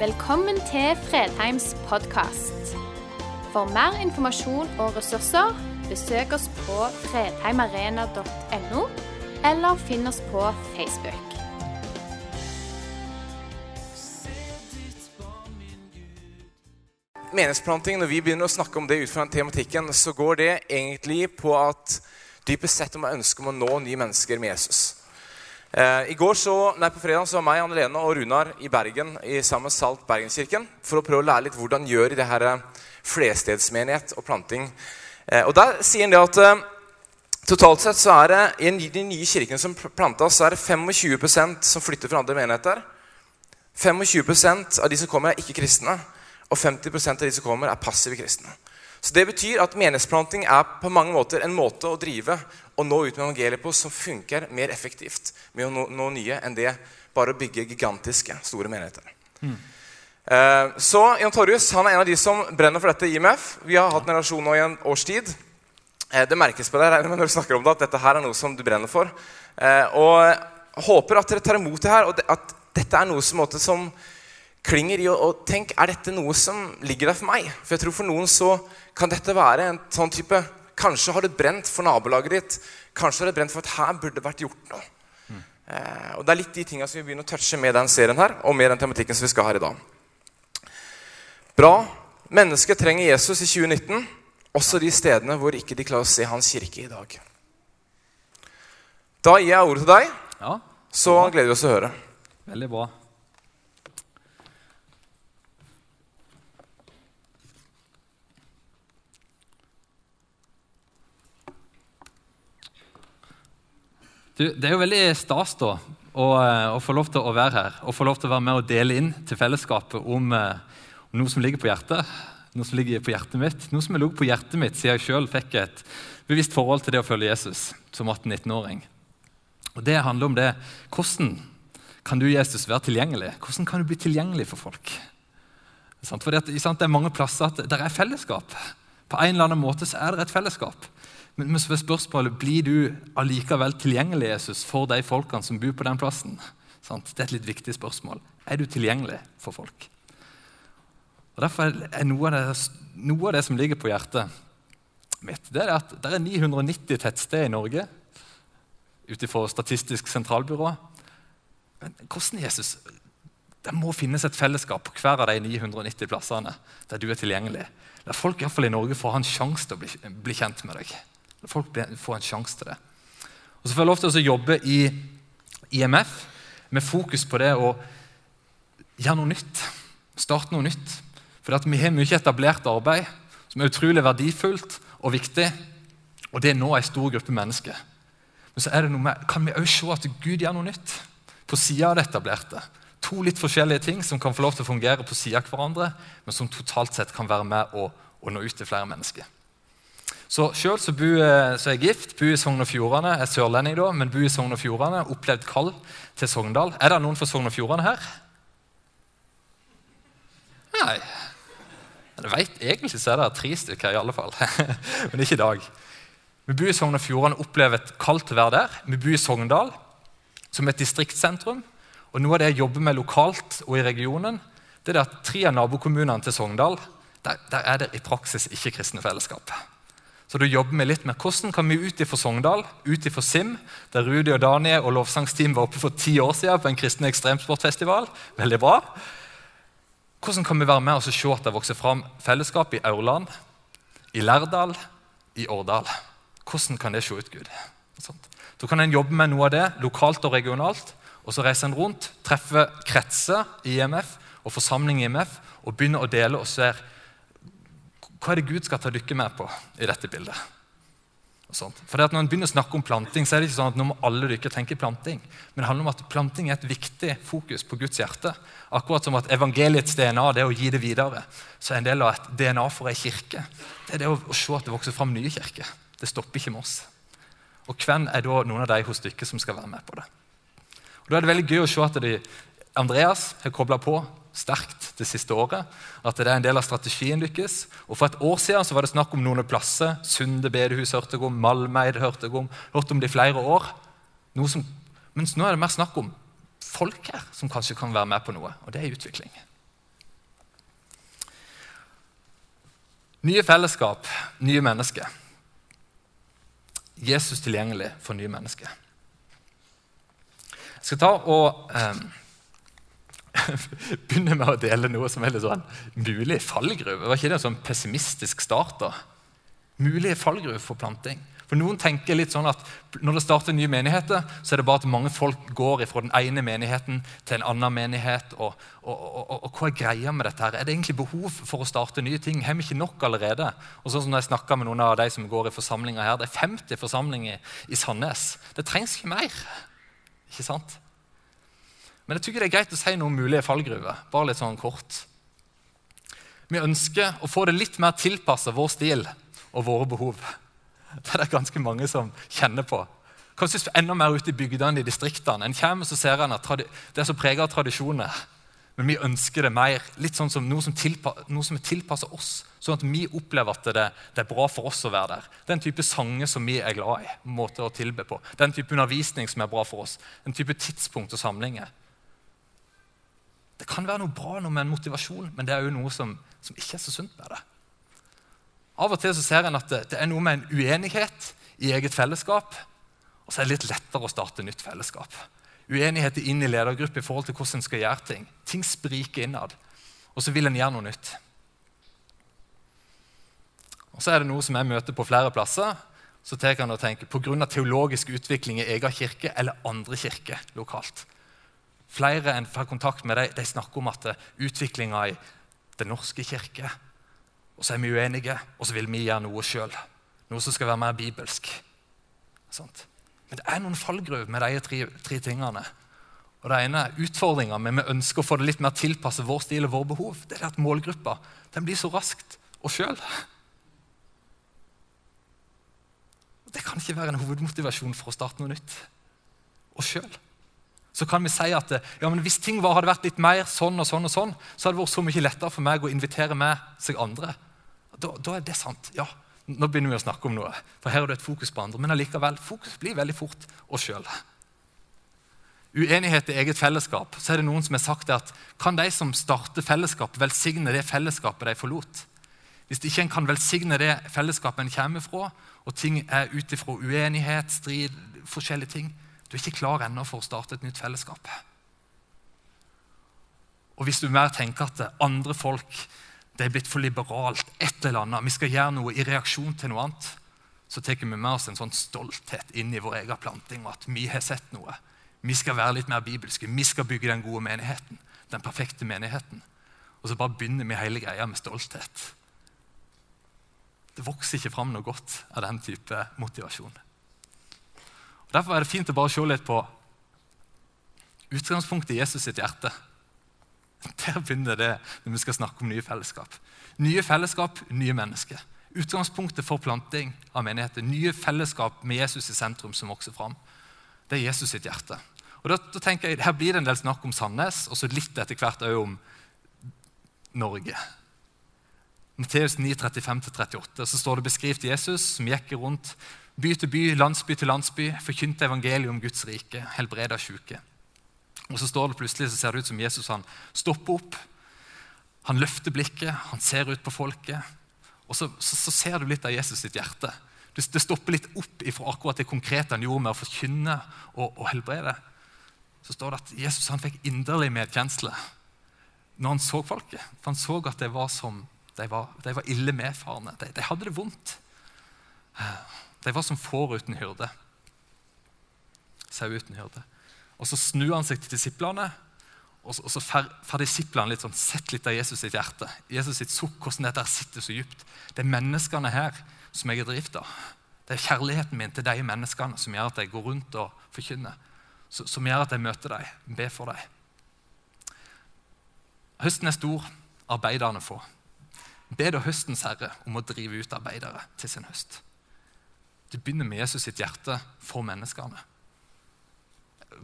Velkommen til Fredheims podkast. For mer informasjon og ressurser, besøk oss på fredheimarena.no, eller finn oss på Facebook. Menighetsplanting, når vi begynner å snakke om det ut fra den tematikken, så går det egentlig på at dypest sett om man ønsker om å nå nye mennesker med Jesus. Eh, I går så, nei, på fredag så var meg, Anne Lene og Runar i Bergen i sammen Salt Bergenskirken for å prøve å lære litt hvordan gjør i det her flestedsmenighet flerstedsmenighet og planting. Eh, og Der sier han det at eh, totalt sett så er det i de nye kirkene som plantes, så er det 25% som flytter fra andre menigheter. 25% av de som kommer, er ikke kristne. Og 50% av de som kommer, er passive kristne. Så Det betyr at menighetsplanting er på mange måter en måte å drive og nå ut med evangeliet på som funker mer effektivt med å nå, nå nye enn det bare å bygge gigantiske, store menigheter. Mm. Eh, så Jan Torjus han er en av de som brenner for dette i IMF. Vi har hatt en relasjon nå i en års tid. Eh, det merkes på deg når du snakker om det, at dette her er noe som du brenner for. Eh, og håper at dere tar imot det her, og at dette er noe som, måte, som klinger i å tenke er dette noe som ligger der for meg. For jeg tror for noen så kan dette være en sånn type Kanskje har det brent for nabolaget ditt. Kanskje har det brent for at her burde det vært gjort noe. Eh, og Det er litt de som vi begynner å touche med den serien her, og med den tematikken som vi skal ha her i dag. Bra. Mennesket trenger Jesus i 2019, også de stedene hvor ikke de klarer å se hans kirke i dag. Da gir jeg ordet til deg, ja, så gleder vi oss til å høre. Veldig bra. Du, det er jo veldig stas da, å, eh, å, få lov til å være her og få lov til å være med og dele inn til fellesskapet om, eh, om noe som ligger på hjertet. Noe som ligger på hjertet mitt, noe som har ligget på hjertet mitt siden jeg sjøl fikk et bevisst forhold til det å følge Jesus som 18-19-åring. Og Det handler om det hvordan kan du Jesus være tilgjengelig? Hvordan kan du bli tilgjengelig for folk? For det er mange plasser at det er fellesskap. På en eller annen måte så er det et fellesskap. Men, så er spørsmålet blir du allikevel tilgjengelig Jesus, for de folkene som bor på den plassen. Det er et litt viktig spørsmål. Er du tilgjengelig for folk? Og Derfor er noe av, det, noe av det som ligger på hjertet mitt, det er at det er 990 tettsteder i Norge ut ifra Statistisk sentralbyrå. Men hvordan Jesus Det må finnes et fellesskap på hver av de 990 plassene der du er tilgjengelig. Der folk i, hvert fall i Norge får ha en sjanse til å bli, bli kjent med deg. Folk får en sjanse til det. Og Så får jeg lov til å jobbe i IMF med fokus på det å gjøre noe nytt. Starte noe nytt. For vi har mye etablert arbeid som er utrolig verdifullt og viktig. Og det er nå en stor gruppe mennesker. Men så er det noe med, kan vi òg se at Gud gjør noe nytt på sida av det etablerte. To litt forskjellige ting som kan få lov til å fungere på sida av hverandre, men som totalt sett kan være med å, å nå ut til flere mennesker. Så Sjøl så, så er jeg gift, bor i Sogn og Fjordane, er sørlending da, men bor i Sogn og Fjordane. Opplevd kall til Sogndal. Er det noen fra Sogn og Fjordane her? Nei. Jeg vet, Egentlig så er det tre stykker, i alle fall. men ikke i dag. Vi bor i Sogn og Fjordane, opplever et kall til å være der. Vi bor i Sogndal, som et distriktssentrum. Og Noe av det jeg jobber med lokalt og i regionen, det er at tre av nabokommunene til Sogndal der, der er det i praksis ikke kristne fellesskap. Så da jobber vi litt med hvordan kan vi ut ifra Sogndal, ut ifra SIM, der Rudi og Daniel og lovsangsteam var oppe for ti år siden på en kristen ekstremsportfestival. Veldig bra. Hvordan kan vi være med og se at det vokser fram fellesskap i Aurland, i Lærdal, i Årdal? Hvordan kan det se ut, Gud? Da kan en jobbe med noe av det lokalt og regionalt. Og så reiser en rundt, treffer kretser i IMF og forsamling i IMF og begynner å dele og ser hva er det Gud skal ta dere med på i dette bildet? For Når en begynner å snakke om planting, så er det ikke sånn at nå må alle dere tenke planting. Men det handler om at planting er et viktig fokus på Guds hjerte. Akkurat som at evangeliets DNA det er å gi det videre. Så er en del av et DNA for ei kirke det er det å, å se at det vokser fram nye kirker. Det stopper ikke med oss. Og hvem er da noen av de hos dere som skal være med på det? Og Da er det veldig gøy å se at de, Andreas har kobla på sterkt det siste året. At det er en del av strategien lykkes. Og For et år siden så var det snakk om noen plasser. Sunde bedehus hørte jeg om, Malmeid hørte jeg om. hørte om det i flere år. Som, mens nå er det mer snakk om folk her som kanskje kan være med på noe. Og det er utvikling. Nye fellesskap, nye mennesker. Jesus tilgjengelig for nye mennesker. Jeg skal ta og eh, begynne med å dele noe som er litt sånn mulig fallgruve. Var ikke det en sånn pessimistisk start? da? Mulige fallgruver for planting. For Noen tenker litt sånn at når det starter nye menigheter, så er det bare at mange folk går fra den ene menigheten til en annen menighet. Og, og, og, og hva er greia med dette? her? Er det egentlig behov for å starte nye ting? Har vi ikke nok allerede? Og sånn som når jeg med noen av de som går i forsamlinger her, Det er 50 forsamlinger i Sandnes. Det trengs ikke mer. Ikke sant? Men jeg tror det er greit å si noe om mulige fallgruver. Bare litt sånn kort. Vi ønsker å få det litt mer tilpassa vår stil og våre behov. Det er det ganske mange som kjenner på. Kanskje enda mer ute i bygdene i distriktene. En kommer så ser en at Det er så preget av tradisjoner. Men vi ønsker det mer. Litt sånn som noe som, tilpa, noe som er tilpassa oss. Sånn at vi opplever at det, det, er bra for oss å være der. Den type sanger som vi er glad i. måte å tilbe på. Den type undervisning som er bra for oss. Den type tidspunkt og samlinger. Det kan være noe bra noe med en motivasjon, men det er jo noe som, som ikke er så sunt med det. Av og til så ser en at det, det, er noe med en uenighet i eget fellesskap. Og så er det litt lettere å starte nytt fellesskap. Uenighet inn i ledergruppe i forhold til hvordan en skal gjøre ting. Ting spriker innad. Og så vil en gjøre noe nytt. Og så er det noe som jeg møter på flere plasser. Så tar jeg og tenker Pga. teologisk utvikling i egen kirke eller andre kirker lokalt. Flere enn får kontakt med de, de snakker om at utviklinga i Den norske kirke og så er vi uenige, og så vil vi gjøre noe sjøl. Noe som skal være mer bibelsk. Sånt. Men det er noen fallgruver med de tre, tre, tingene. Og det ene er utfordringa, men vi ønsker å få det litt mer tilpasset vår stil og vår behov. Det er at målgruppa den blir så raskt oss sjøl. Det kan ikke være en hovedmotivasjon for å starte noe nytt. Oss sjøl. Så kan vi si at ja, hvis ting hadde vært litt mer sånn og sånn, og sånn, så hadde det vært så mye lettere for meg å invitere med seg andre da, da, er det sant. Ja, nå begynner vi å snakke om noe. For her er det et fokus på andre. Men allikevel, fokus blir veldig fort oss sjøl. Uenighet i eget fellesskap. Så er det noen som har sagt at kan de som starter fellesskap, velsigne det fellesskapet de forlot? Hvis ikke en kan velsigne det fellesskapet en kommer fra, og ting er ut ifra uenighet, strid, forskjellige ting, du er ikke klar ennå for å starte et nytt fellesskap. Og hvis du mer tenker at andre folk det er blitt for liberalt, et eller annet, vi skal gjøre noe i reaksjon til noe annet, så tar vi med oss en sånn stolthet inn i vår egen planting at vi har sett noe. Vi skal være litt mer bibelske. Vi skal bygge den gode menigheten. Den perfekte menigheten. Og så bare begynner vi hele greia med stolthet. Det vokser ikke fram noe godt av den type motivasjon. Derfor er det fint å bare se litt på utgangspunktet i Jesus sitt hjerte. Der begynner det når vi skal snakke om nye fellesskap. Nye fellesskap, nye mennesker. Utgangspunktet for planting av menigheter. Nye fellesskap med Jesus i sentrum som vokser fram. Det er Jesus sitt hjerte. Og da, da tenker jeg, Her blir det en del snakk om Sandnes, og så litt etter hvert òg om Norge. Matteus 9, 35-38 så står det beskrevet Jesus som gikk rundt by til by, landsby til landsby, forkynte evangeliet om Guds rike, helbreda syke. Og så står det plutselig, så ser det ut som Jesus han stopper opp. Han løfter blikket, han ser ut på folket. Og så, så, så ser du litt av Jesus sitt hjerte. Det stopper litt opp ifra akkurat det konkrete han gjorde med å forkynne og, og helbrede. Så står det at Jesus han fikk inderlig medkjensle når han så folket. For han så at det var som, de, var, de var ille medfarende. De, de hadde det vondt. De var som får uten hyrde. Sau uten hyrde. Og Så snur han seg til disiplene, og så, og så får disiplene litt sånn, sett litt av Jesus sitt hjerte. Jesus sitt sukk, hvordan dette sitter så dypt. Det er menneskene her som jeg er drift av. Det er kjærligheten min til de menneskene som gjør at jeg går rundt og forkynner. Som gjør at jeg møter dem, ber for dem. Høsten er stor, arbeiderne få. Be da høstens herre om å drive ut arbeidere til sin høst. Du begynner med Jesus sitt hjerte for menneskene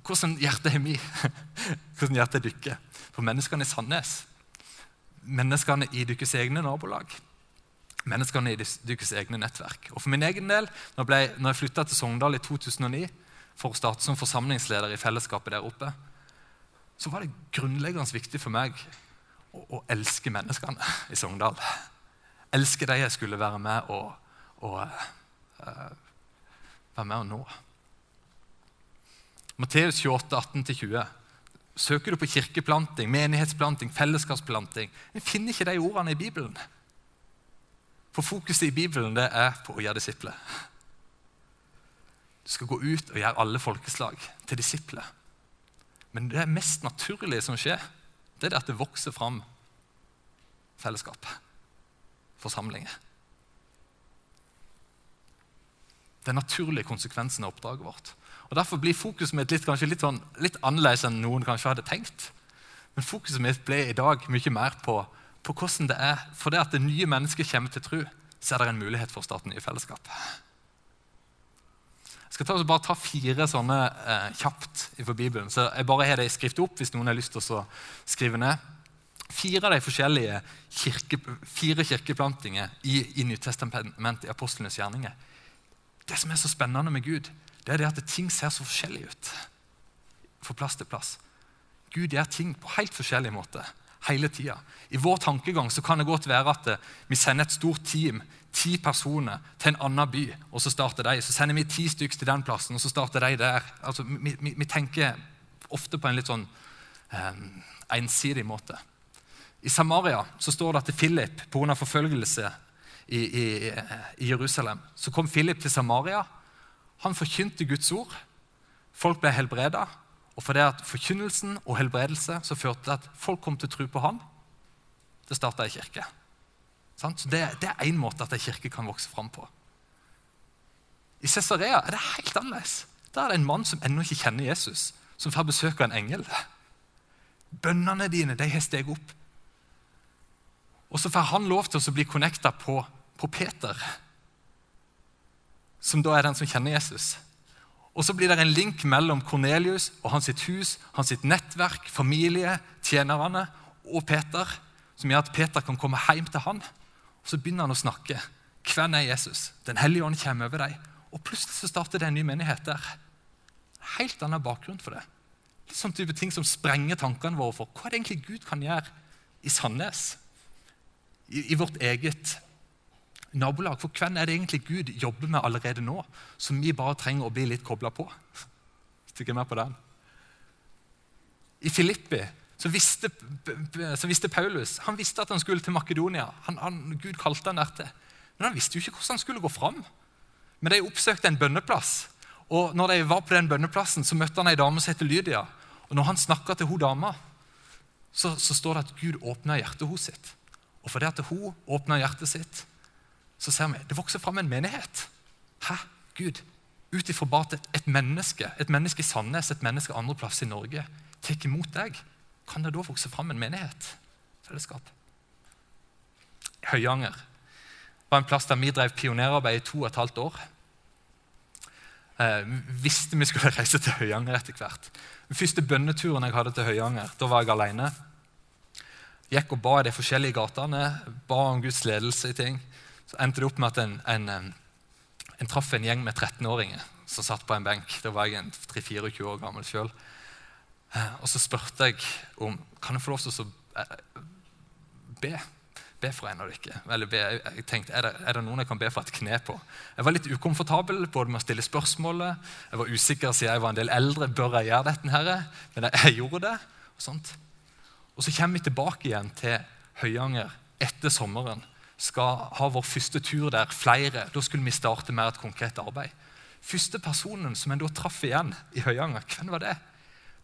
hvordan hjertet er vi? hvordan hjertet dykker? For menneskene i Sandnes, menneskene i deres egne nabolag, menneskene i deres egne nettverk. Og For min egen del, når, jeg, jeg flytta til Sogndal i 2009 for å starte som forsamlingsleder i fellesskapet der oppe, så var det grunnleggende viktig for meg å, å elske menneskene i Sogndal. elske de jeg skulle være med og, og uh, være med å nå. Matteus 28, 18-20. Søker du på kirkeplanting, menighetsplanting, fellesskapsplanting Vi finner ikke de ordene i Bibelen. For fokuset i Bibelen det er på å gjøre disipler. Du skal gå ut og gjøre alle folkeslag til disipler. Men det mest naturlige som skjer, det er at det vokser fram fellesskap. Forsamlinger. Er naturlige konsekvensen av oppdraget vårt. Og Derfor blir fokuset mitt litt, kanskje litt, sånn, litt annerledes enn noen kanskje hadde tenkt. Men fokuset mitt ble i dag mye mer på, på hvordan det er For det at det nye mennesket kommer til tro, så er det en mulighet for å starte nye fellesskap. Jeg skal ta, bare ta fire sånne eh, kjapt fra Bibelen. så Jeg bare har det i skrift opp hvis noen har lyst til å skrive ned. Fire av de forskjellige kirke, fire kirkeplantinger i, i Nytestamentet i apostlenes gjerninger. Det som er så spennende med Gud, det er det at ting ser så forskjellig ut fra plass til plass. Gud gjør ting på helt forskjellig måte hele tida. I vår tankegang så kan det godt være at eh, vi sender et stort team, ti personer, til en annen by, og så starter de. Så sender vi ti stykker til den plassen, og så starter de der. Altså, vi, vi, vi tenker ofte på en litt sånn eh, ensidig måte. I Samaria så står det at Philip, pga. forfølgelse i, i, i Jerusalem, så kom Philip til Samaria han forkynte Guds ord. Folk ble helbreda. Og for det at forkynnelsen og helbredelse så førte til at folk kom til å tro på ham, det starta ei kirke. Så det, det er én måte at ei kirke kan vokse fram på. I Cesarea er det helt annerledes. Der er det en mann som ennå ikke kjenner Jesus, som får besøk av en engel. Bønnene dine de har steget opp. Og så får han lov til å bli connecta på, på Peter som da er den som kjenner Jesus. Og så blir det en link mellom Kornelius og hans hus, hans nettverk, familie, tjenerne og Peter, som gjør at Peter kan komme hjem til han. Og Så begynner han å snakke. Hvem er Jesus? Den hellige ånd kommer over deg. Og plutselig så starter det en ny menighet der. Helt annen bakgrunn for det. Litt sånn type ting som sprenger tankene våre for hva er det egentlig Gud kan gjøre i Sandnes. I, i vårt eget nabolag. For hvem er det egentlig Gud jobber med allerede nå, som vi bare trenger å bli litt kobla på? Stikker med på den? I Filippi så visste, så visste, Paulus han visste at han skulle til Makedonia. Han, han, Gud kalte han dertil. Men han visste jo ikke hvordan han skulle gå fram. Men de oppsøkte en bønneplass. Og når de var på den bønneplassen, så møtte han ei dame som heter Lydia. Og når han snakka til hun dama, så, så, står det at Gud åpna hjertet hos sitt. Og fordi at hun åpna hjertet sitt, så ser vi det vokser fram en menighet. Hæ? Gud, ut ifra bare et, menneske et menneske i Sandnes, et menneske andre plass i Norge, tar imot deg, kan det da vokse fram en menighet? Fellesskap. Høyanger var en plass der vi drev pionerarbeid i to og et halvt år. Eh, visste vi skulle reise til Høyanger etter hvert. Den første bønneturen jeg hadde til Høyanger, da var jeg alene. Gikk og ba i de forskjellige gatene, ba om Guds ledelse i ting så endte det opp med at en, en, en traff en gjeng med 13-åringer som satt på en benk. Da var jeg 3-24 år gammel sjøl. Eh, og så spurte jeg om kan jeg få lov til å eh, be. Be for en av dere. Eller be, jeg tenkte, er det, er det, noen jeg kan be for et kne på? Jeg var litt ukomfortabel både med å stille spørsmålet. Jeg var usikker siden jeg var en del eldre. Bør jeg gjøre dette? Her? Men jeg gjorde det. Og, sånt. og så kommer vi tilbake igjen til Høyanger etter sommeren skal ha vår første tur der, flere. Da skulle vi starte med et konkret arbeid. Første personen som en da traff igjen i Høyanger, hvem var det?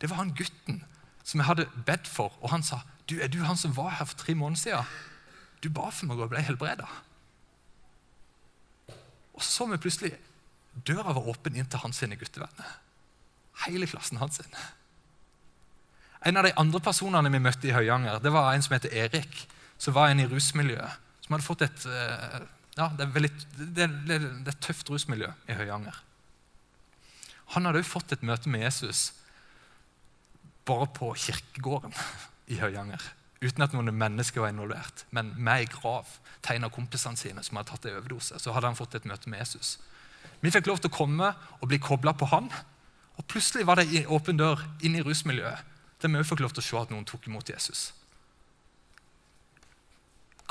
Det var han gutten som jeg hadde bedt for. Og han sa, du, 'Er du han som var her for tre måneder siden?' 'Du ba for meg og ble helbreda.' Og så vi plutselig døra var åpen inn til hans sine guttevenner. Hele klassen hans. sin. En av de andre personene vi møtte i Høyanger, det var en som heter Erik. som var en i rusmiljøet som hadde fått et eh, ja, det, er veldig, det, det, det er tøft rusmiljø i Høyanger. Han hadde også fått et møte med Jesus bare på kirkegården i Høyanger. Uten at noen mennesker var involvert, men med ei grav, tegna kompisene sine som hadde tatt en overdose. Så hadde han fått et møte med Jesus. Vi fikk lov til å komme og bli kobla på han. Og plutselig var det en åpen dør inn i rusmiljøet, der vi òg fikk lov til å se at noen tok imot Jesus.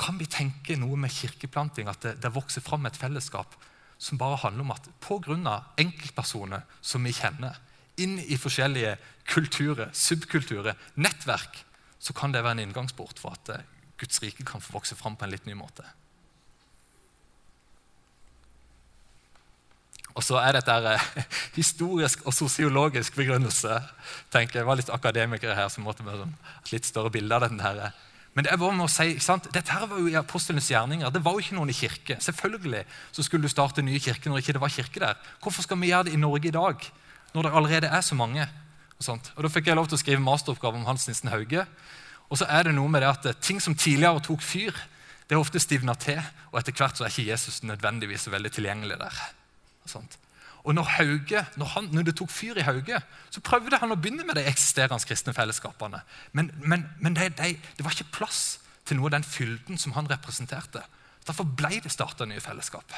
Kan vi tenke noe med kirkeplanting, at det, det vokser fram et fellesskap som bare handler om at pga. enkeltpersoner som vi kjenner, inn i forskjellige kulturer, subkulturer, nettverk, så kan det være en inngangsport for at eh, Guds rike kan få vokse fram på en litt ny måte. Og så er dette eh, historisk og sosiologisk begrunnelse. tenker jeg. Det var litt akademikere her som måtte med sånn, et litt større bilde av denne. her. Men det er bare med å si, ikke sant? dette her var jo i apostelens gjerninger. Det var jo ikke noen i kirke. Selvfølgelig så skulle du starte nye kirker når ikke det var kirke der. Hvorfor skal vi gjøre det i Norge i dag, når det allerede er så mange? Og, sånt? og Da fikk jeg lov til å skrive masteroppgave om Hans Nissen Hauge. Og så er det noe med det at ting som tidligere tok fyr, det er ofte stivna til. Og etter hvert så er ikke Jesus nødvendigvis veldig tilgjengelig der. Og sånt. Og når, Hauge, når, han, når, det tok fyr i Hauge, så prøvde han å begynne med de eksisterende kristne fellesskapene. Men, men, men det, det, det var ikke plass til noe av den fylden som han representerte. Derfor ble det starta nye fellesskap.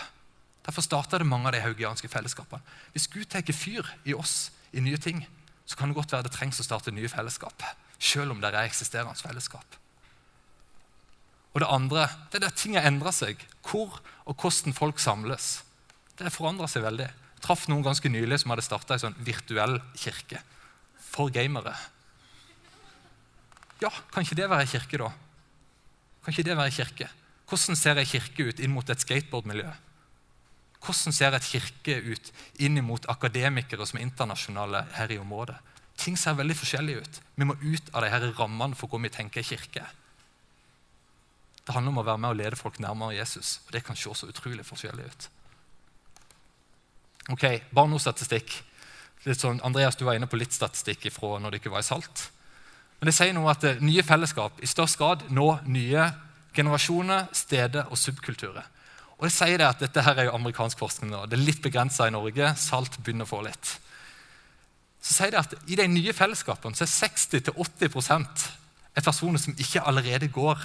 Derfor starta det mange av de haugianske fellesskapene. Hvis Gud tar fyr i oss i nye ting, så kan det godt være det trengs å starte nye fellesskap. Selv om det er eksisterende fellesskap. Og det andre det er der ting har endra seg. Hvor og hvordan folk samles. Det har forandra seg veldig traff noen ganske nylig som hadde starta ei sånn virtuell kirke for gamere. Ja, kan ikke det være ei kirke, da? Kan ikke det være kirke? Hvordan ser ei kirke ut inn mot et skateboardmiljø? Hvordan ser et kirke ut inn mot akademikere som er internasjonale her i området? Ting ser veldig forskjellig ut. Vi må ut av de her rammene for hvor vi tenker er kirke. Det handler om å være med og lede folk nærmere Jesus. og Det kan se så utrolig forskjellig ut. Ok, Bare sånn, Andreas, du var inne på litt statistikk fra når ikke var i Salt. Men det sier noe at eh, nye fellesskap i størst grad nå nye generasjoner, steder og subkulturer. Og det sier det at Dette her er jo amerikansk forskning. nå. Det er litt begrensa i Norge. Salt begynner å få litt. Så sier det at I de nye fellesskapene så er 60-80% er personer som ikke allerede går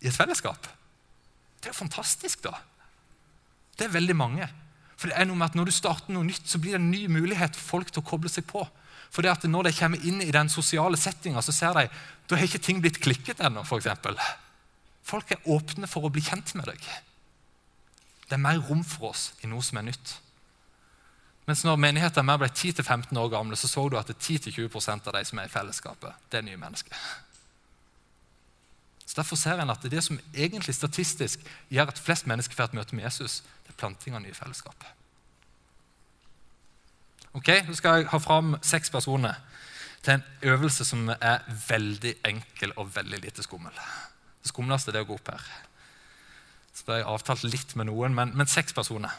i et fellesskap. Det er jo fantastisk, da. Det er veldig mange. For det er noe med at Når du starter noe nytt, så blir det en ny mulighet for folk til å koble seg på. For det at Når de kommer inn i den sosiale settinga, så ser de da har ikke ting blitt klikket ennå. For eksempel. folk er åpne for å bli kjent med deg. Det er mer rom for oss i noe som er nytt. Mens når menigheten ble 10-15 år gamle, så så du at 10-20% av de som er i fellesskapet, det er nye mennesker. Så Derfor ser en at det som egentlig statistisk gjør at flest mennesker får et møte med Jesus, det i planting av nye fellesskap. Ok, Nå skal jeg ha fram seks personer til en øvelse som er veldig enkel og veldig lite skummel. Det skumleste er det å gå opp her. Så har jeg avtalt litt med noen, men, men seks personer.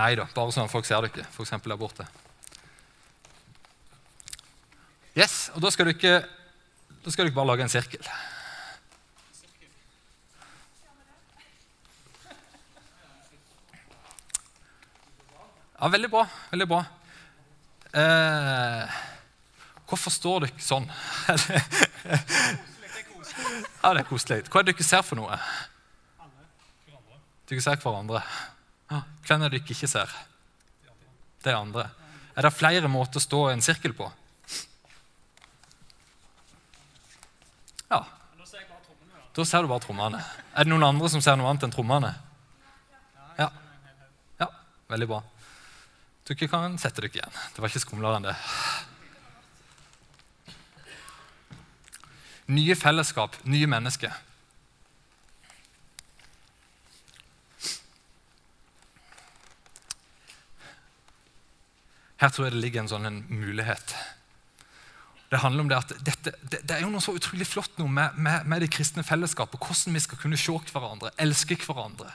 Nei da, bare sånn folk ser ikke. F.eks. der borte. Yes, og Da skal ikke, da skal dere bare lage en sirkel. Ja, Veldig bra. veldig bra. Eh, hvorfor står ikke sånn? ja, det er koselig. Hva er det dere ser for noe? Dere ser hverandre. Hvem er det dere ikke ser? Det er andre. Er det flere måter å stå i en sirkel på? Ja. Da ser du bare trommene. Er det noen andre som ser noe annet enn trommene? Ja. ja. Veldig bra. Dere kan sette dere igjen. Det var ikke skumlere enn det. Nye fellesskap, nye mennesker. Her tror jeg det ligger en sånn en mulighet. Det handler om det at dette, det, det, er jo noe så utrolig flott noe med, med, med, det kristne fellesskapet. Hvordan vi skal kunne se hverandre, elske hverandre.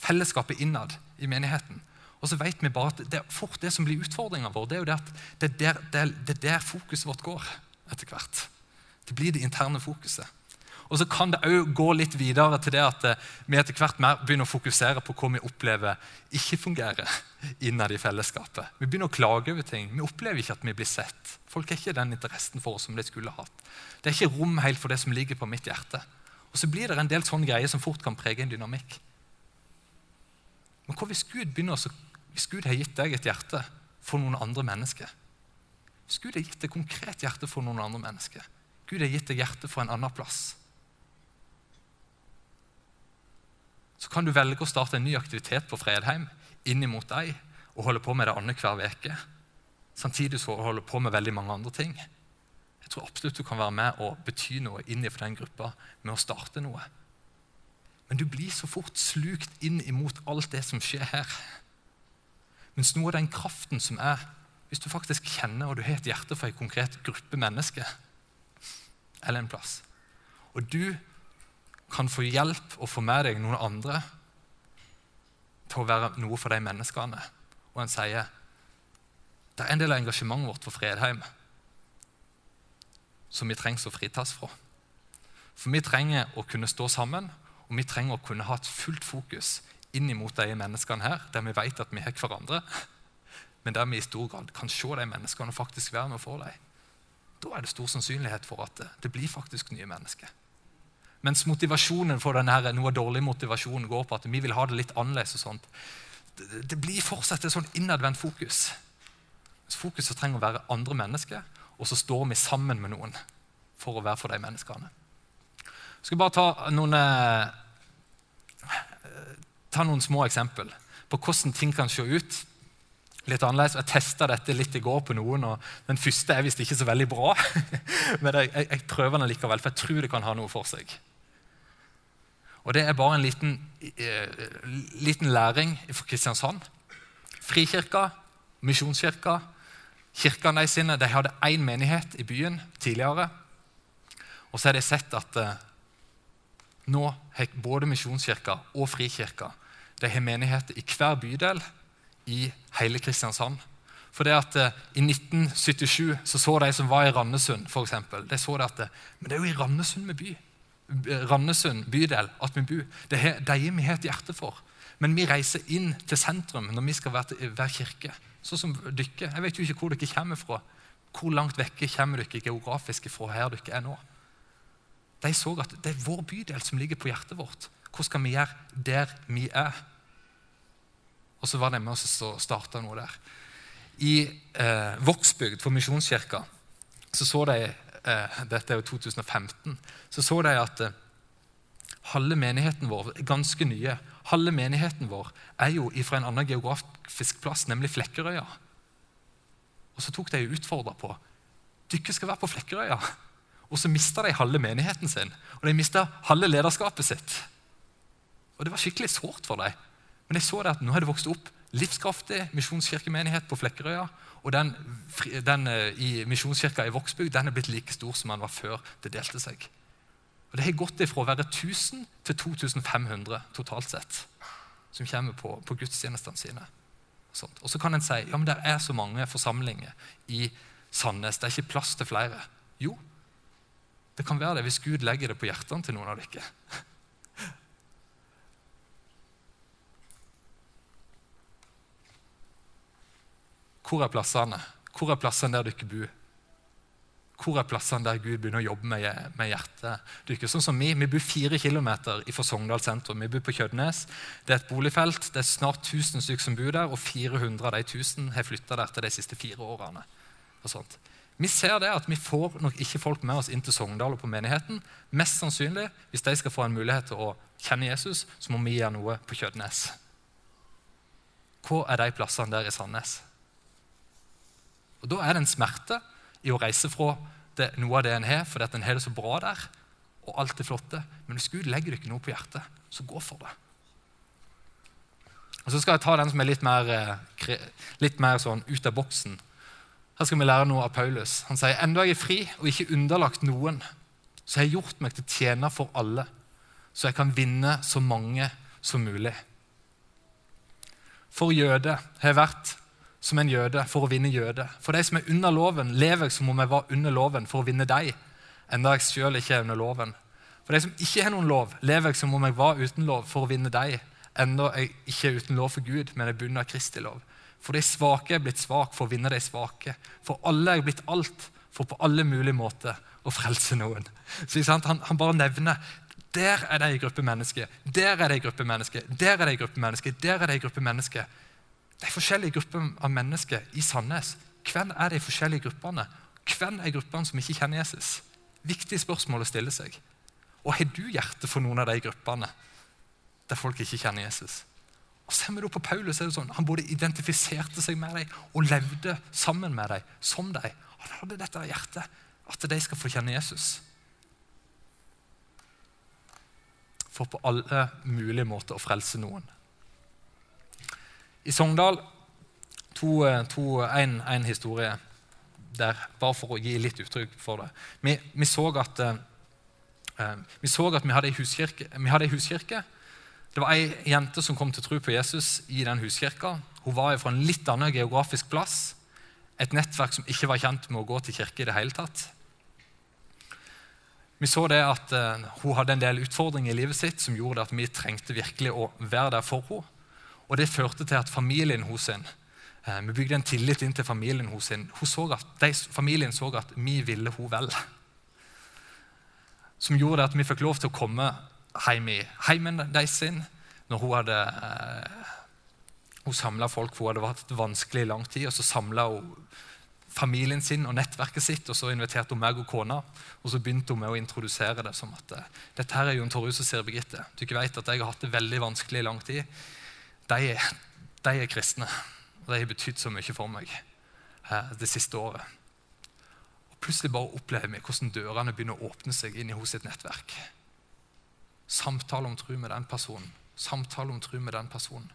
Fellesskapet innad i menigheten. Og så vet vi bare at det, er fort det som blir utfordringa vår, det er jo det at det er der, er fokuset vårt går etter hvert. Det blir det interne fokuset. Og så kan det òg gå litt videre til det at eh, vi etter hvert mer begynner å fokusere på hva vi opplever ikke fungerer innad i fellesskapet. Vi begynner å klage over ting. Vi opplever ikke at vi blir sett. Folk har ikke den interessen for oss som de skulle hatt. Det er ikke rom helt for det som ligger på mitt hjerte. Og så blir det en del sånne greier som fort kan prege en dynamikk. Men hva hvis Gud, begynner å hvis Gud har gitt deg et hjerte for noen andre mennesker? Hvis Gud har gitt deg konkret hjerte for noen andre mennesker, Gud har gitt deg hjerte for en annen plass, så kan du velge å starte en ny aktivitet på Fredheim inn mot deg og holde på med det annenhver uke. Samtidig så holde på med veldig mange andre ting. Jeg tror absolutt du kan være med og bety noe inn for den gruppa med å starte noe. Men du blir så fort slukt inn imot alt det som skjer her. Mens noe av den kraften som er hvis du faktisk kjenner og du har et hjerte for en konkret gruppe mennesker eller en plass, og du kan få hjelp og få med deg noen andre til å være noe for de menneskene, og en sier det er en del av engasjementet vårt for Fredheim som vi trenger å fritas fra. For vi trenger å kunne stå sammen, og vi trenger å kunne ha et fullt fokus inn mot de menneskene her, der vi vet at vi har hverandre men der vi i stor grad kan se de menneskene og faktisk være med for dem, da er det stor sannsynlighet for at det blir faktisk nye mennesker. Mens motivasjonen for denne, noe dårlig motivasjon går på at vi vil ha det litt annerledes. og sånt. Det, blir fortsatt et sånn innadvendt fokus. Fokuset trenger å være andre mennesker, og så står vi sammen med noen for å være for de menneskene. Jeg skal bare ta noen, eh, ta noen små eksempel på hvordan ting kan se ut litt annerledes. Jeg testa dette litt i går på noen, og den første er visst ikke så veldig bra. Men jeg, jeg, prøver den likevel, for jeg tror det kan ha noe for seg. Og Det er bare en liten, eh, liten læring fra Kristiansand. Frikirka, Misjonskirka, kirkene de sine, de hadde én menighet i byen tidligere. Og så har de sett at eh, nå har både Misjonskirka og Frikirka de har menigheter i hver bydel i hele Kristiansand. For det at eh, I 1977 så, så de som var i Randesund, for eksempel, de så det at men det er jo i Randesund vi by. Randesund bydel at vi bor. Det er de vi har et hjerte for. Men vi reiser inn til sentrum når vi skal være, til, være kirke. Sånn som dere. Jeg vet jo ikke hvor dere kommer fra. Hvor langt vekke kommer dere geografisk fra her dere er nå? De så at det er vår bydel som ligger på hjertet vårt. Hva skal vi gjøre der vi er? Og så var de med oss og starta noe der. I eh, Vågsbygd, for Misjonskirka, så så de Dette er jo 2015. Så så de at eh, halve menigheten vår ganske nye, halve menigheten vår er jo fra en annen geografisk plass, nemlig Flekkerøya. Og så tok de utfordra på dere skal være på Flekkerøya. Og så mista de halve menigheten sin, og de mista halve lederskapet sitt. Og Det var skikkelig sårt for dem. Men jeg så det at nå har det vokst opp livskraftig misjonskirkemenighet på Flekkerøya. Og den, den eh, i misjonskirka i Vågsbygd den er blitt like stor som den var før det delte seg. Og Det har gått ifra å være 1000 til 2500 totalt sett som kommer på, på gudstjenestene sine. Og så kan en si ja, men det er så mange forsamlinger i Sandnes. Det er ikke plass til flere. Jo, det kan være det hvis Gud legger det på hjertene til noen av dere. Hvor er plassene? Hvor er plassene der dere bor? Hvor er plassene der Gud begynner å jobbe med, med hjertet ikke, Sånn som Vi vi bor fire kilometer fra Sogndal sentrum. Vi bor på Kjødnes. Det er et boligfelt. Det er snart 1000 stykker som bor der, og 400 av de 1000 har flytta der til de siste fire årene. Vi ser det at vi får nok ikke folk med oss inn til Sogndal og på menigheten. Mest sannsynlig, hvis de skal få en mulighet til å kjenne Jesus, så må vi gjøre noe på Kjødnes. Hva er de plassene der i Sandnes? Og Da er det en smerte i å reise fra det, noe av det en har, fordi at en har det så bra der. og alt er flotte. Men hvis Gud legger dere noe på hjertet, så gå for det. Og Så skal jeg ta den som er litt mer, eh, litt mer sånn ut av boksen. Her skal vi lære noe av Paulus. Han sier enda jeg er fri og ikke underlagt noen, så har jeg gjort meg til tjener for alle, så jeg kan vinne så mange som mulig. For jøde har jeg vært som en jøde for å vinne jøde. For de som er under loven, lever som om jeg var under loven for å vinne deg, enda jeg sjøl ikke er under loven. For de som ikke har noen lov, lever som om jeg var uten lov for å vinne deg, enda jeg ikke er uten lov for Gud, men er bundet av Kristi lov. For de svake er blitt svak for å vinne de svake. For alle er blitt alt for på alle mulige måter å frelse noen. Så han, han bare nevner Der er det ei gruppe mennesker. Der er det ei gruppe mennesker. Der er det ei gruppe mennesker. Der er det ei gruppe mennesker. De forskjellige gruppene av mennesker i Sandnes. Hvem er de forskjellige gruppene? Hvem er gruppene som ikke kjenner Jesus? Viktig spørsmål å stille seg. Og har du hjerte for noen av de gruppene der folk ikke kjenner Jesus? Og Ser vi da på Paulus, er det sånn, Han både identifiserte seg med dem og levde sammen med dem som dem. Han hadde dette hjertet, at de skal få kjenne Jesus. For på alle mulige måter å frelse noen. I Sogndal to, eh, to, en, en, historie der, bare for å gi litt uttrykk for det. Vi, vi, så, at, eh, vi så at vi hadde ei huskirke, huskirke. Det var ei jente som kom til tro på Jesus i den huskirka. Hun var fra en litt annen geografisk plass. Et nettverk som ikke var kjent med å gå til kirke i det hele tatt. Vi så det at eh, Hun hadde en del utfordringer i livet sitt som gjorde at vi trengte virkelig å være der for henne. Og Det førte til at familien hos henne Eh, vi bygde en tillit inn til familien hos henne. Så at, de, familien så at vi ville hun vel. Som gjorde at vi fikk lov til å komme hjem i heimen deres når hun hadde eh, hun samla folk hun hadde vært vanskelig i lang tid. og Så samla hun familien sin og nettverket sitt, og så inviterte hun meg og kona. Og så begynte hun med å introdusere det som at eh, dette her er Jon Torjus og Siri Birgitte. Ikke vet at jeg har hatt det veldig vanskelig i lang tid. De, de er kristne. Og de har betydd så mye for meg eh, det siste året. Og Plutselig bare opplever vi hvordan dørene begynner å åpne seg inn i hos sitt nettverk. Samtale om tro med den personen. Samtale om tro med den personen.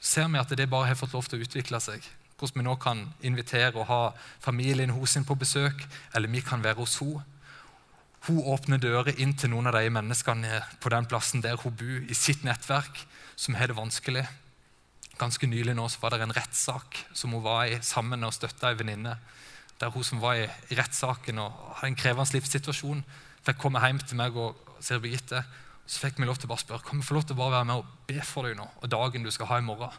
Ser vi at det bare har fått lov til å utvikle seg? Hvordan vi nå kan invitere og ha familien hos sin på besøk, eller vi kan være hos henne. Hun åpner dører inn til noen av de menneskene på den plassen der hun bor, i sitt nettverk, som har det vanskelig. Ganske nylig nå så var det en rettssak som hun var i sammen og støtta ei venninne. Der hun som var i, rettssaken og hadde en krevende livssituasjon, fikk komme hjem til meg og Siri Birgitte. Så fikk vi lov til å bare spørre kan vi få lov til å bare være med og be for deg nå, og dagen du skal ha i morgen.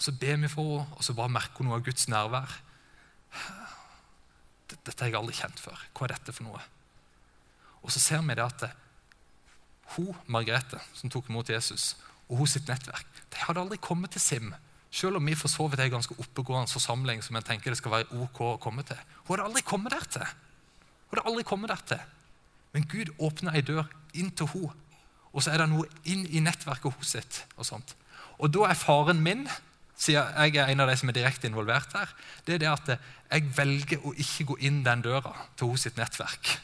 Så ber vi for henne, og så bare merker hun noe av Guds nærvær. Dette har jeg aldri kjent før. Hva er dette for noe? Og så ser vi det at hun, Margrethe, som tok imot Jesus, og hos sitt nettverk. De hadde aldri kommet til SIM, selv om vi for så vidt er en ganske oppegående forsamling som jeg tenker det skal være ok å komme til. Hun hadde aldri kommet der til. Hun hadde aldri kommet der til. Men Gud åpner ei dør inn til henne, og så er det noe inn i nettverket hos sitt. Og sånt. Og da er faren min, siden jeg er en av de som er direkte involvert her, det er det at jeg velger å ikke gå inn den døra til hos sitt nettverk.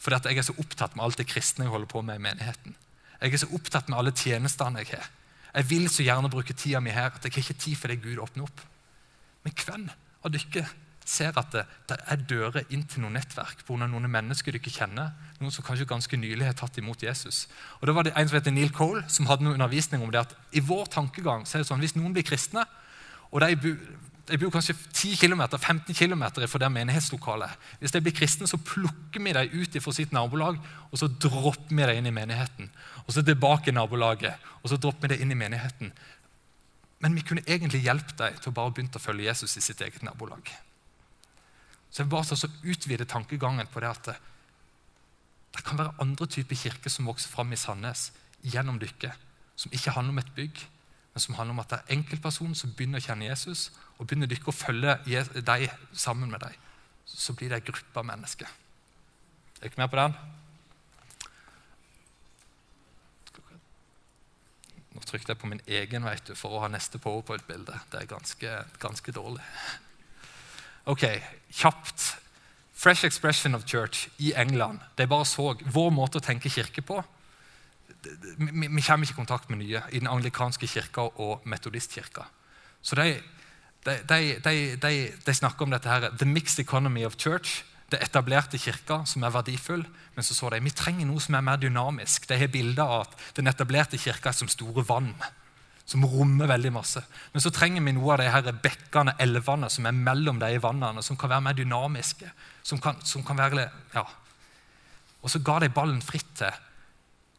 Fordi at jeg er så opptatt med alt det kristne jeg holder på med i menigheten. Jeg er så opptatt med alle tjenestene jeg har. Jeg vil så gjerne bruke tida mi her at jeg har ikke tid for det Gud åpner opp. Men hvem av dere ser at det, det er dører inn til noen nettverk pga. noen mennesker dere kjenner, noen som kanskje ganske nylig har tatt imot Jesus? Og da var det En som heter Neil Cole, som hadde noen undervisning om det at i vår tankegang så er det sånn, hvis noen blir kristne, og de de bor kanskje 10 km, 15 km fra det menighetslokalet. Hvis de blir kristne, så plukker vi dem ut fra sitt nabolag og så dropper vi dem inn i menigheten. Og så tilbake i nabolaget, og så dropper vi dem inn i menigheten. Men vi kunne egentlig hjulpet dem til å bare begynne å følge Jesus i sitt eget nabolag. Så jeg vil bare så utvide tankegangen på det at det, det kan være andre typer kirker som vokser fram i Sandnes gjennom dykket, som ikke handler om et bygg, men som handler om at det er enkeltpersoner som begynner å kjenne Jesus, og begynner dere å følge dem sammen med dem. Så blir det en gruppe av mennesker. Er dere med på den? Nå trykte jeg på min egen vet du, for å ha neste powerpoint-bilde. Det er ganske, ganske dårlig. Ok, kjapt. Fresh Expression of Church i England. De bare så vår måte å tenke kirke på vi, kommer ikke i kontakt med nye i den anglikanske kirka og metodistkirka. Så de, de, de, de, snakker om dette her, the mixed economy of church. Det etablerte kirka, som er verdifull. Men så så de vi trenger noe som er mer dynamisk. De har bilder av at den etablerte kirka er som store vann. Som rommer veldig masse. Men så trenger vi noe av de her bekkene, elvene, som er mellom de vannene, som kan være mer dynamiske. Som kan, som kan være, ja. Og så ga de ballen fritt til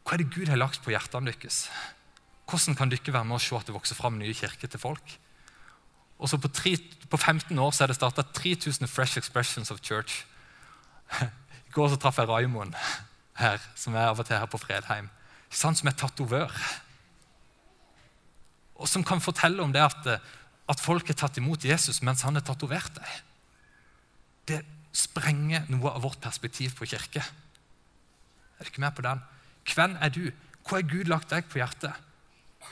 hva er det Gud har lagt på hjertene deres? Hvordan kan dere være med å se at det vokser fram nye kirker til folk? Og så på, tre, på 15 år så er det starta 3000 Fresh Expressions of Church. I går så traff jeg Raimond her, som er av og til her på Fredheim, som er tatovør. Og som kan fortelle om det at, at folk har tatt imot Jesus mens han har tatovert deg. Det sprenger noe av vårt perspektiv på kirke. Er du ikke med på den? Hvem er du? Hva har Gud lagt deg på hjertet?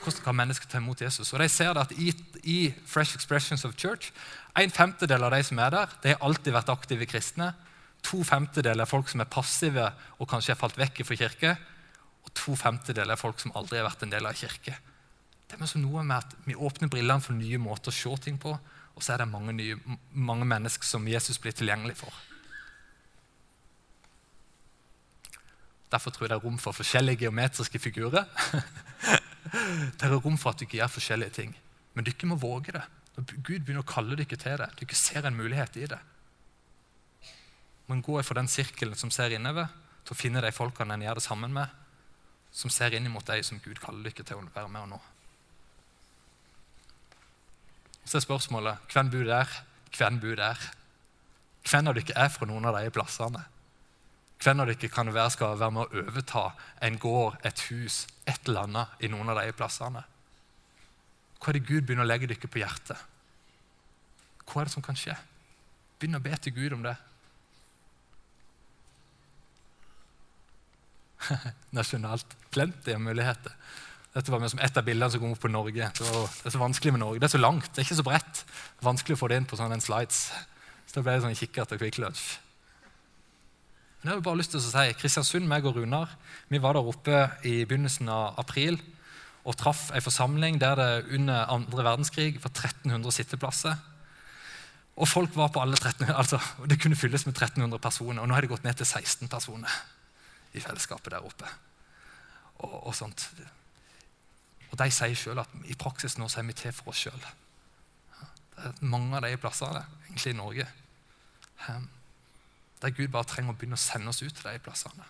Hvordan kan mennesker ta imot Jesus? Og de ser det at I, i Fresh Expressions of Church En femtedel av de som er der, de har alltid vært aktive kristne. To femtedeler er folk som er passive og kanskje har falt vekk fra kirke. Og to femtedeler er folk som aldri har vært en del av kirke. Det er noe med at Vi åpner brillene for nye måter å se ting på, og så er det mange, nye, mange mennesker som Jesus blir tilgjengelig for. Derfor tror jeg det er rom for forskjellige geometriske figurer. det er rom for at dere gjør forskjellige ting. Men dere må våge det. Når Gud begynner å kalle dere til det, dere ser en mulighet i det. Man går fra den sirkelen som ser innover, til å finne de folkene en gjør det sammen med, som ser inn mot de som Gud kaller dere til å være med og nå. Så er spørsmålet hvem bor der? Hvem bor der? Hvem av dere er fra noen av de plassene? Hvem av dere kan være skal være med å overta en gård, et hus, et eller annet i noen av de plassene? Hva er det Gud begynner å legge dere på hjertet? Hva er det som kan skje? Begynn å be til Gud om det. Nasjonalt. Plenty av muligheter. Dette var som et av bildene som kom opp på Norge. Det, var, det, er så vanskelig med Norge. Det er så langt, det er ikke så bredt. Vanskelig å få det inn på sånne slides. Så da ble det sånn kikkert og Kvikk Lunsj. Men jeg har bare lyst til å si, Kristiansund, meg og Runar vi var der oppe i begynnelsen av april og traff en forsamling der det under andre verdenskrig var 1300 sitteplasser. Og folk var på alle 1300, altså Det kunne fylles med 1300 personer, og nå har det gått ned til 16 personer i fellesskapet der oppe. Og, og sånt. Og De sier sjøl at i praksis nå så er vi til for oss sjøl. Mange av de plassene egentlig i Norge. Um, der Gud bare trenger å begynne å sende oss ut til de plassene.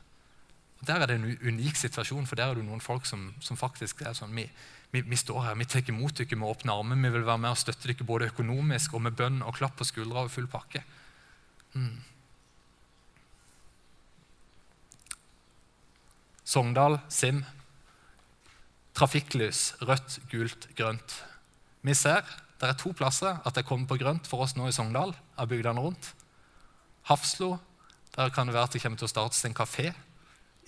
Og Der er det en unik situasjon, for der er det noen folk som, som faktisk er sånn vi, vi, vi, står her, vi tar imot dere med åpne armer. Vi vil være med og støtte dere både økonomisk og med bønn og klapp på skuldra og full pakke. Mm. Sogndal, Sim. Trafikklys rødt, gult, grønt. Vi ser det er to plasser at det kommer på grønt for oss nå i Sogndal. av bygdene rundt. Hafslo. Der kan det være at det kommer til å startes en kafé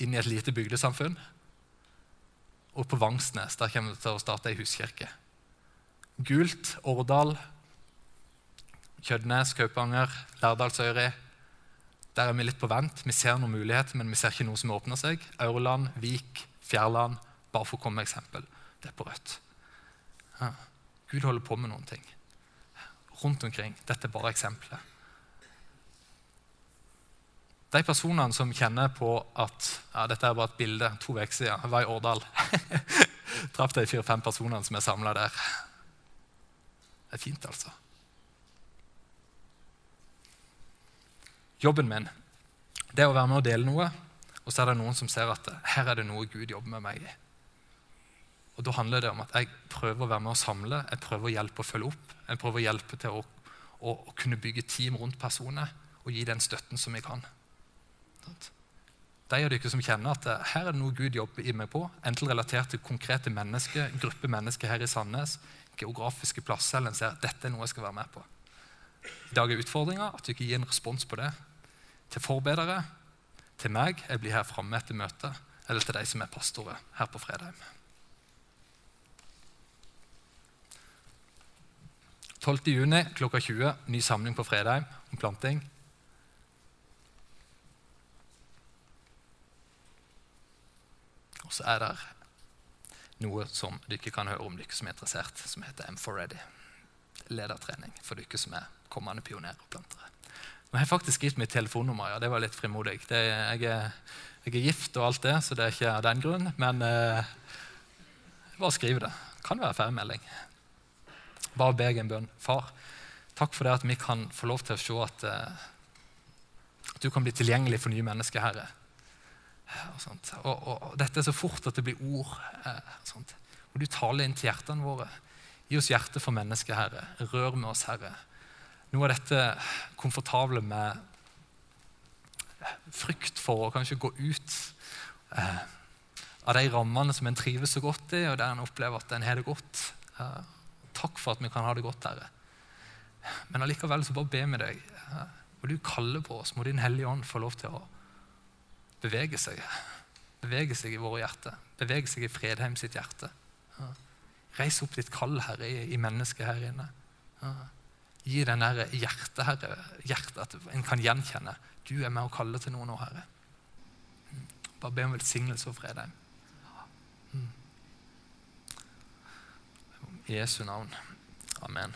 inn i et lite bygdesamfunn. Og på Vangsnes der kommer det til å starte ei huskirke. Gult, Årdal, Kjødnes, Kaupanger, Lærdalsøyri. Der er vi litt på vent. Vi ser noen muligheter, men vi ser ikke noe som åpner seg. Aurland, Vik, Fjærland, bare for å komme med eksempel. Det er på rødt. Ja. Gud holder på med noen ting rundt omkring. Dette er bare eksempler. De personene som kjenner på at ja, dette er bare et bilde to uker siden, jeg var i Årdal Traff de fire-fem personene som er samla der. Det er fint, altså. Jobben min det er å være med og dele noe, og så er det noen som ser at her er det noe Gud jobber med meg i. Og Da handler det om at jeg prøver å være med og samle, jeg prøver å hjelpe og følge opp. Jeg prøver å hjelpe til å, å, å kunne bygge team rundt personer og gi den støtten som jeg kan. De av dere som kjenner at eh, her er det noe Gud jobber i meg på, enten relatert til konkrete mennesker, gruppe mennesker her i Sandnes, geografiske plasser, eller en ser at dette er noe jeg skal være med på. I dag er utfordringa at du ikke gir en respons på det. Til forbedere, til meg, jeg blir her framme etter møtet, eller til de som er pastorer her på Fredheim. 12.6 klokka 20, ny samling på Fredheim om planting. Så er det noe som dere kan høre om dere som er interessert, som heter M4Ready. Ledertrening for dere som er kommende pionerer og plantere. Nå har jeg faktisk gitt mitt telefonnummer. ja, Det var litt frimodig. Det, jeg, er, jeg, er, gift og alt det, så det er ikke av den grunn. Men eh, bare skriv det. Kan være feilmelding. Bare be en bønn. Far, takk for det at vi kan få lov til å se at, eh, at du kan bli tilgjengelig for nye mennesker, Herre. Og, og, og, Dette er så fort at det blir ord. Eh, og Du taler inn til hjertene våre. Gi oss hjerte for mennesket, Herre. Rør med oss, Herre. Noe av dette komfortable med frykt for å kanskje gå ut eh, av de rammene som en trives så godt i, og der en opplever at en har det godt. Eh, takk for at vi kan ha det godt, Herre. Men allikevel så bare be med deg. Eh, og du kaller på oss, må Din Hellige Ånd få lov til å bevege seg. Bevege seg i våre hjerter. Bevege seg i Fredheim sitt hjerte. Ja. Reis opp ditt kall, Herre, i, i mennesket her inne. Ja. Gi den der hjertet, Herre, hjertet at en kan gjenkjenne. Du er med å kalle til noe nå, Herre. Mm. Bare be om velsignelse og Fredheim. Mm. I Jesu navn. Amen.